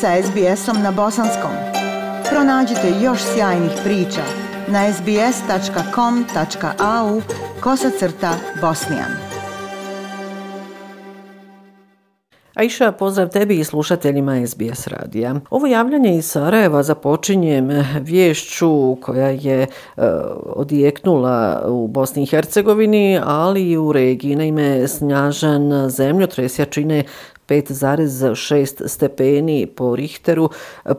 sa SBS-om na bosanskom. Pronađite još sjajnih priča na sbs.com.au kosacrta bosnijan. Aisha, pozdrav tebi i slušateljima SBS radija. Ovo javljanje iz Sarajeva započinjem eh, vješću koja je e, odjeknula u Bosni i Hercegovini, ali i u regiji. Naime, snjažan zemljotres jačine 5,6 stepeni po Richteru.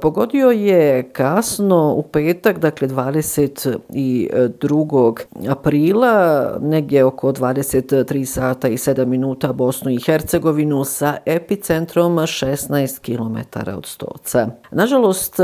Pogodio je kasno u petak, dakle 22. aprila, negdje oko 23 sata i 7 minuta Bosnu i Hercegovinu sa epicentrom 16 km od Stoca. Nažalost,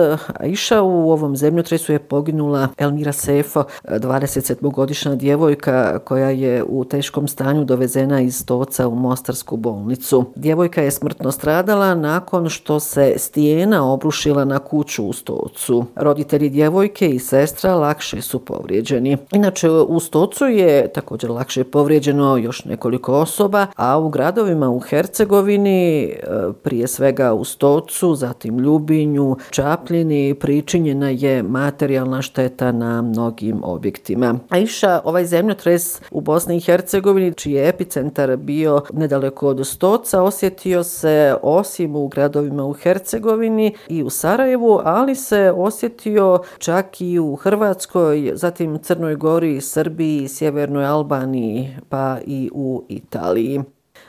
Iša u ovom zemljotresu je poginula Elmira Sefo, 27-godišnja djevojka koja je u teškom stanju dovezena iz Stoca u Mostarsku bolnicu. Djevojka je smrtno stradala nakon što se stijena obrušila na kuću u Stocu. Roditelji djevojke i sestra lakše su povrijeđeni. Inače, u Stocu je također lakše povrijeđeno još nekoliko osoba, a u gradovima u Hercegovini, e, prije svega u Stocu, zatim Ljubinju, Čapljini, pričinjena je materijalna šteta na mnogim objektima. A iša ovaj zemljotres u Bosni i Hercegovini, čiji je epicentar bio nedaleko od Stoca, osjetio se osim u gradovima u Hercegovini i u Sarajevu, ali se osjetio čak i u Hrvatskoj, zatim Crnoj Gori, Srbiji, Sjevernoj Albaniji, pa i u Italiji.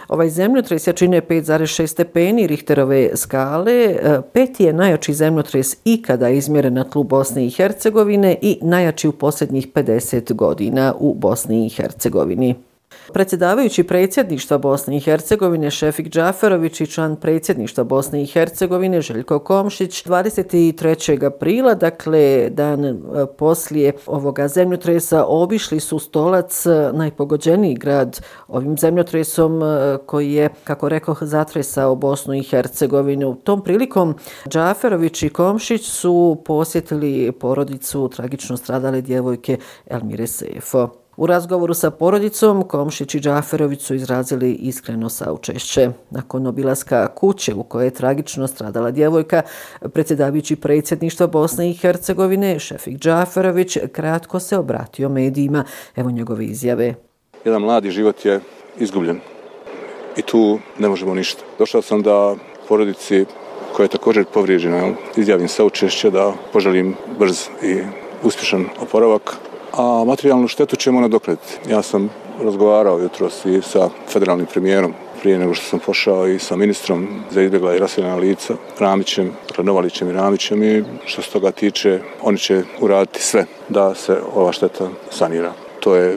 Ovaj zemljotres jačine 5,6 stepeni Richterove skale. E, peti je najjači zemljotres ikada izmjeren na tlu Bosne i Hercegovine i najjači u posljednjih 50 godina u Bosni i Hercegovini. Predsjedavajući predsjedništva Bosne i Hercegovine Šefik Džaferović i član predsjedništva Bosne i Hercegovine Željko Komšić 23. aprila, dakle dan e, poslije ovoga zemljotresa, obišli su stolac e, najpogođeniji grad ovim zemljotresom e, koji je, kako rekao, zatresao Bosnu i Hercegovinu. Tom prilikom Džaferović i Komšić su posjetili porodicu tragično stradale djevojke Elmire Sefo. U razgovoru sa porodicom, Komšić i Džaferović su izrazili iskreno saučešće. Nakon obilaska kuće u kojoj je tragično stradala djevojka, predsjedavajući predsjedništva Bosne i Hercegovine, Šefik Džaferović kratko se obratio medijima. Evo njegove izjave. Jedan mladi život je izgubljen i tu ne možemo ništa. Došao sam da porodici koja je također povrijeđena, izjavim saučešće da poželim brz i uspješan oporavak a materijalnu štetu ćemo nadokladiti. Ja sam razgovarao jutro i sa federalnim premijerom prije nego što sam pošao i sa ministrom za izbjegla i raseljena lica, Ramićem, dakle, Novalićem i Ramićem i što se toga tiče, oni će uraditi sve da se ova šteta sanira. To je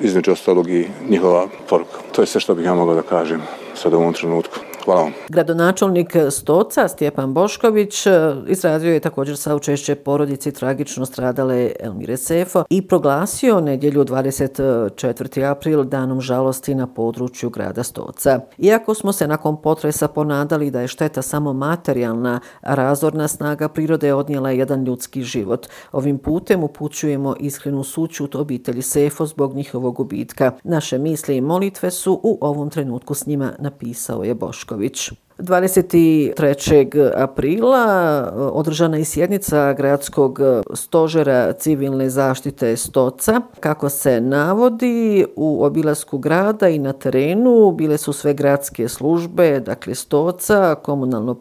između ostalog i njihova poruka. To je sve što bih ja mogao da kažem sad u ovom trenutku. Hvala vam. Gradonačelnik Stoca, Stjepan Bošković, e, izrazio je također sa učešće porodici tragično stradale Elmire Sefo i proglasio nedjelju 24. april danom žalosti na području grada Stoca. Iako smo se nakon potresa ponadali da je šteta samo materijalna, a razorna snaga prirode odnijela jedan ljudski život, ovim putem upućujemo iskrenu sućut obitelji Sefo zbog njihovog gubitka. Naše misli i molitve su u ovom trenutku s njima napisao je Bošković. Ivković. 23. aprila e, održana je sjednica gradskog e, stožera civilne zaštite Stoca. Kako se navodi, u obilasku grada i na terenu bile su sve gradske službe, dakle Stoca, komunalno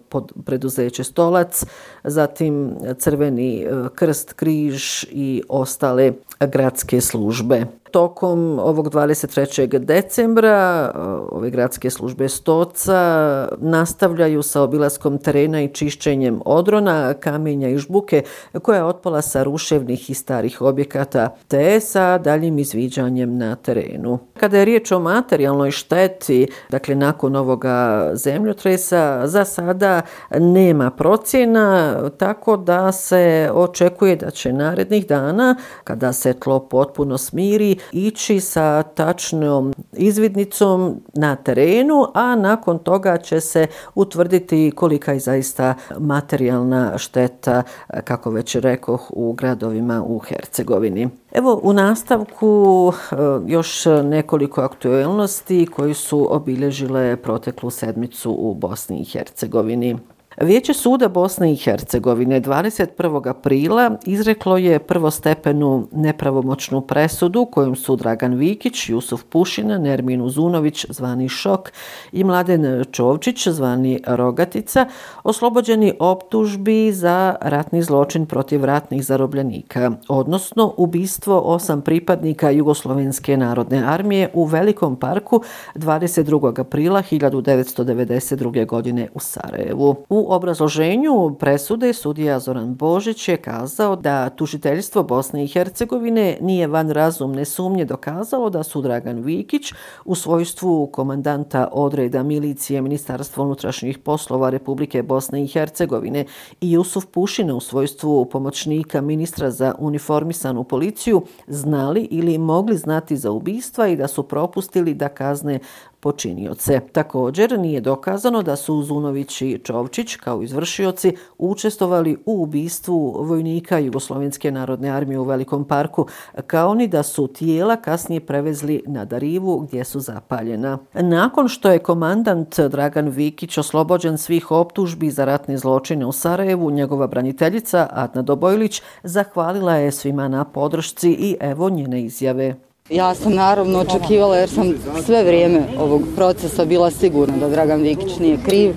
preduzeće Stolac, zatim Crveni e, krst, križ i ostale gradske službe. Tokom ovog 23. decembra ove gradske službe Stoca nastavljaju sa obilaskom terena i čišćenjem odrona, kamenja i žbuke koja je otpala sa ruševnih i starih objekata te sa daljim izviđanjem na terenu. Kada je riječ o materijalnoj šteti, dakle nakon ovoga zemljotresa, za sada nema procjena, tako da se očekuje da će narednih dana, kada se tlo potpuno smiri, ići sa tačnom izvidnicom na terenu, a nakon toga će se utvrditi kolika je zaista materijalna šteta, kako već rekao, u gradovima u Hercegovini. Evo u nastavku e, još nekoliko aktuelnosti koji su obilježile proteklu sedmicu u Bosni i Hercegovini. Vijeće suda Bosne i Hercegovine 21. aprila izreklo je prvostepenu nepravomoćnu presudu kojom su Dragan Vikić, Jusuf Pušina, Nermin Uzunović, zvani Šok i Mladen Čovčić, zvani Rogatica, oslobođeni optužbi za ratni zločin protiv ratnih zarobljenika, odnosno ubistvo osam pripadnika Jugoslovenske narodne armije u Velikom parku 22. aprila 1992. godine u Sarajevu. U obrazloženju presude sudija Zoran Božić je kazao da tužiteljstvo Bosne i Hercegovine nije van razumne sumnje dokazalo da su Dragan Vikić u svojstvu komandanta odreda milicije Ministarstva unutrašnjih poslova Republike Bosne i Hercegovine i Jusuf Pušina u svojstvu pomoćnika ministra za uniformisanu policiju znali ili mogli znati za ubistva i da su propustili da kazne počinioce. Također nije dokazano da su Zunović i Čovčić kao izvršioci učestovali u ubistvu vojnika Jugoslovenske narodne armije u Velikom parku, kao ni da su tijela kasnije prevezli na Darivu gdje su zapaljena. Nakon što je komandant Dragan Vikić oslobođen svih optužbi za ratne zločine u Sarajevu, njegova braniteljica Adna Dobojlić zahvalila je svima na podršci i evo njene izjave. Ja sam naravno očekivala jer sam sve vrijeme ovog procesa bila sigurna da Dragan Vikić nije kriv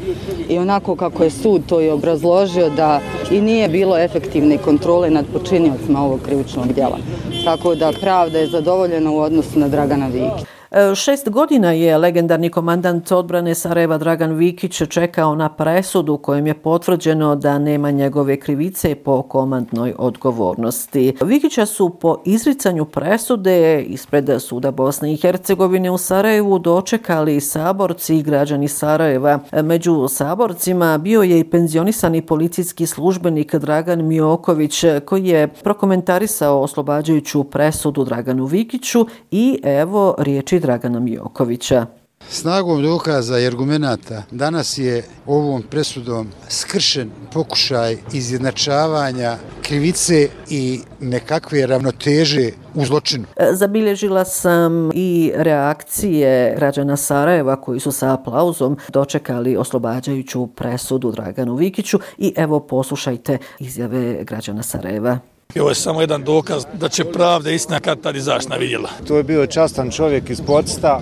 i onako kako je sud to i obrazložio da i nije bilo efektivne kontrole nad počinjacima ovog krivičnog djela. Tako da pravda je zadovoljena u odnosu na Dragana Vikića. Šest godina je legendarni komandant odbrane Sarajeva Dragan Vikić čekao na presudu kojem je potvrđeno da nema njegove krivice po komandnoj odgovornosti. Vikića su po izricanju presude ispred suda Bosne i Hercegovine u Sarajevu dočekali saborci i građani Sarajeva. Među saborcima bio je i penzionisani policijski službenik Dragan Mioković koji je prokomentarisao oslobađajuću presudu Draganu Vikiću i evo riječi Dragana Mijokovića. Snagom dokaza i argumenta danas je ovom presudom skršen pokušaj izjednačavanja krivice i nekakve ravnoteže u zločinu. E, zabilježila sam i reakcije građana Sarajeva koji su sa aplauzom dočekali oslobađajuću presudu Draganu Vikiću i evo poslušajte izjave građana Sarajeva. I ovo je samo jedan dokaz da će pravda istina kad tad izaš na vidjela. To je bio častan čovjek iz Podsta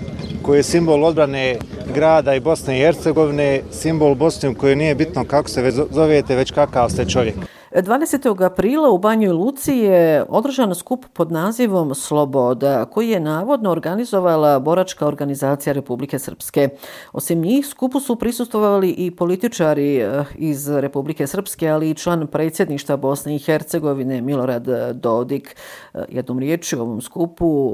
koji je simbol odbrane grada i Bosne i Hercegovine, simbol Bosne koji nije bitno kako se zovete, već kakav ste čovjek. 20. aprila u Banjoj Luci je održan skup pod nazivom Sloboda, koji je navodno organizovala boračka organizacija Republike Srpske. Osim njih, skupu su prisustovali i političari eh, iz Republike Srpske, ali i član predsjedništa Bosne i Hercegovine Milorad Dodik. Eh, jednom riječi u ovom skupu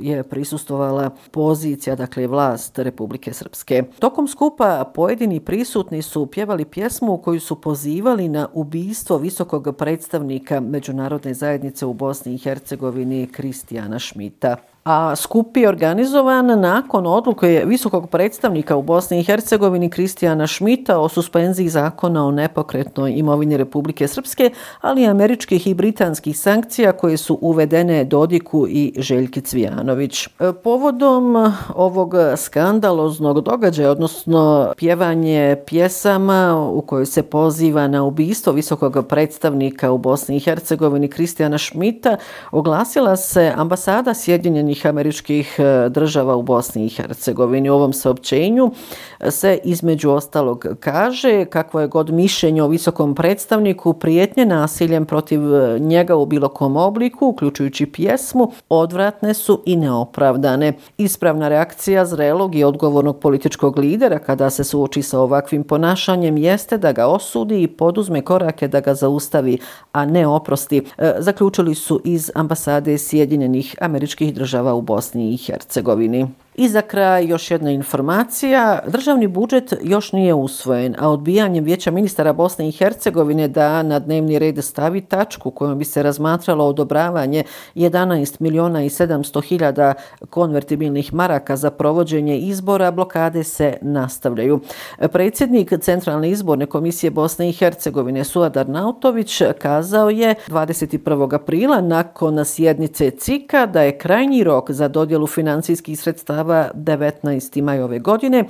eh, je prisustovala pozicija, dakle vlast Republike Srpske. Tokom skupa pojedini prisutni su pjevali pjesmu koju su pozivali na ubijstvo visokog predstavnika Međunarodne zajednice u Bosni i Hercegovini Kristijana Šmita a skup je organizovan nakon odluke visokog predstavnika u Bosni i Hercegovini Kristijana Šmita o suspenziji zakona o nepokretnoj imovini Republike Srpske, ali i američkih i britanskih sankcija koje su uvedene Dodiku i Željki Cvijanović. Povodom ovog skandaloznog događaja, odnosno pjevanje pjesama u kojoj se poziva na ubistvo visokog predstavnika u Bosni i Hercegovini Kristijana Šmita, oglasila se ambasada Sjedinjenih Sjedinjenih američkih e, država u Bosni i Hercegovini. U ovom saopćenju e, se između ostalog kaže kakvo je god mišljenje o visokom predstavniku prijetnje nasiljem protiv e, njega u bilo kom obliku, uključujući pjesmu, odvratne su i neopravdane. Ispravna reakcija zrelog i odgovornog političkog lidera kada se suoči sa ovakvim ponašanjem jeste da ga osudi i poduzme korake da ga zaustavi, a ne oprosti. Zaključili su iz ambasade Sjedinjenih američkih država u Bosni i Hercegovini. I za kraj još jedna informacija. Državni budžet još nije usvojen, a odbijanjem vijeća ministara Bosne i Hercegovine da na dnevni red stavi tačku kojom bi se razmatralo odobravanje 11 miliona i 700 hiljada konvertibilnih maraka za provođenje izbora, blokade se nastavljaju. Predsjednik Centralne izborne komisije Bosne i Hercegovine Suadar Nautović kazao je 21. aprila nakon sjednice CIKA da je krajnji rok za dodjelu financijskih sredstava održava 19. maj ove godine,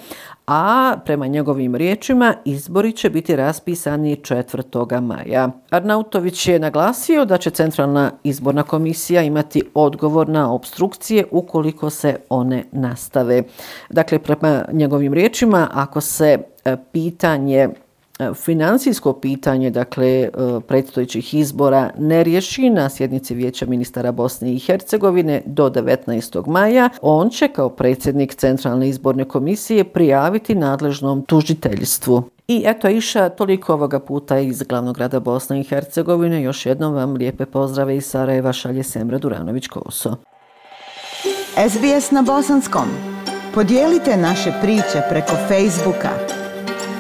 a prema njegovim riječima izbori će biti raspisani 4. maja. Arnautović je naglasio da će Centralna izborna komisija imati odgovor na obstrukcije ukoliko se one nastave. Dakle, prema njegovim riječima, ako se e, pitanje E, financijsko pitanje, dakle, e, predstojećih predstojićih izbora ne riješi na sjednici Vijeća ministara Bosne i Hercegovine do 19. maja, on će kao predsjednik Centralne izborne komisije prijaviti nadležnom tužiteljstvu. I eto iša toliko ovoga puta iz glavnog grada Bosne i Hercegovine. Još jednom vam lijepe pozdrave iz Sarajeva šalje Semra Duranović-Koso. SBS na bosanskom. Podijelite naše priče preko Facebooka.